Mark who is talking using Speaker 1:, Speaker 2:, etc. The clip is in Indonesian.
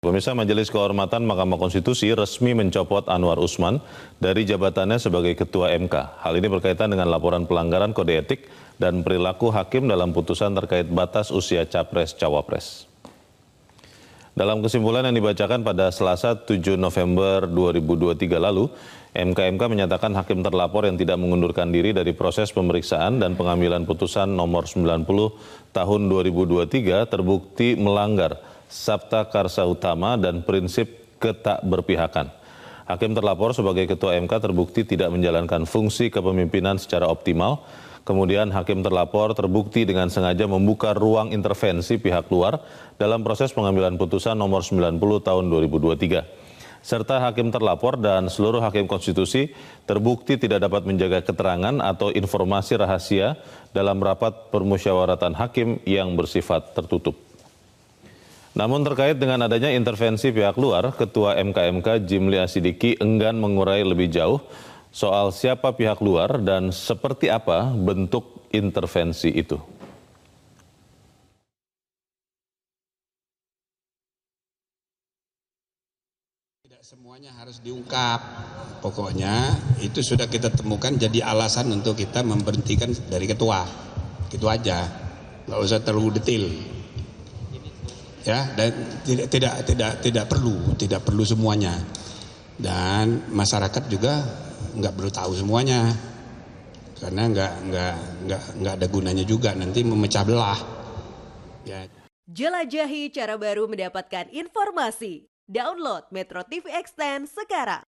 Speaker 1: Pemirsa Majelis Kehormatan Mahkamah Konstitusi resmi mencopot Anwar Usman dari jabatannya sebagai Ketua MK. Hal ini berkaitan dengan laporan pelanggaran kode etik dan perilaku hakim dalam putusan terkait batas usia Capres-Cawapres. Dalam kesimpulan yang dibacakan pada Selasa 7 November 2023 lalu, MKMK menyatakan hakim terlapor yang tidak mengundurkan diri dari proses pemeriksaan dan pengambilan putusan nomor 90 tahun 2023 terbukti melanggar Sabta Karsa Utama dan prinsip ketak berpihakan. Hakim terlapor sebagai ketua MK terbukti tidak menjalankan fungsi kepemimpinan secara optimal. Kemudian hakim terlapor terbukti dengan sengaja membuka ruang intervensi pihak luar dalam proses pengambilan putusan nomor 90 tahun 2023 serta hakim terlapor dan seluruh hakim konstitusi terbukti tidak dapat menjaga keterangan atau informasi rahasia dalam rapat permusyawaratan hakim yang bersifat tertutup. Namun terkait dengan adanya intervensi pihak luar, Ketua MKMK Jimli Asidiki enggan mengurai lebih jauh soal siapa pihak luar dan seperti apa bentuk intervensi itu.
Speaker 2: Tidak semuanya harus diungkap. Pokoknya itu sudah kita temukan jadi alasan untuk kita memberhentikan dari ketua. Itu aja. Nggak usah terlalu detail ya dan tidak tidak tidak tidak perlu tidak perlu semuanya. Dan masyarakat juga nggak perlu tahu semuanya. Karena nggak nggak nggak nggak ada gunanya juga nanti memecah belah.
Speaker 3: Ya. Jelajahi cara baru mendapatkan informasi. Download Metro TV Extend sekarang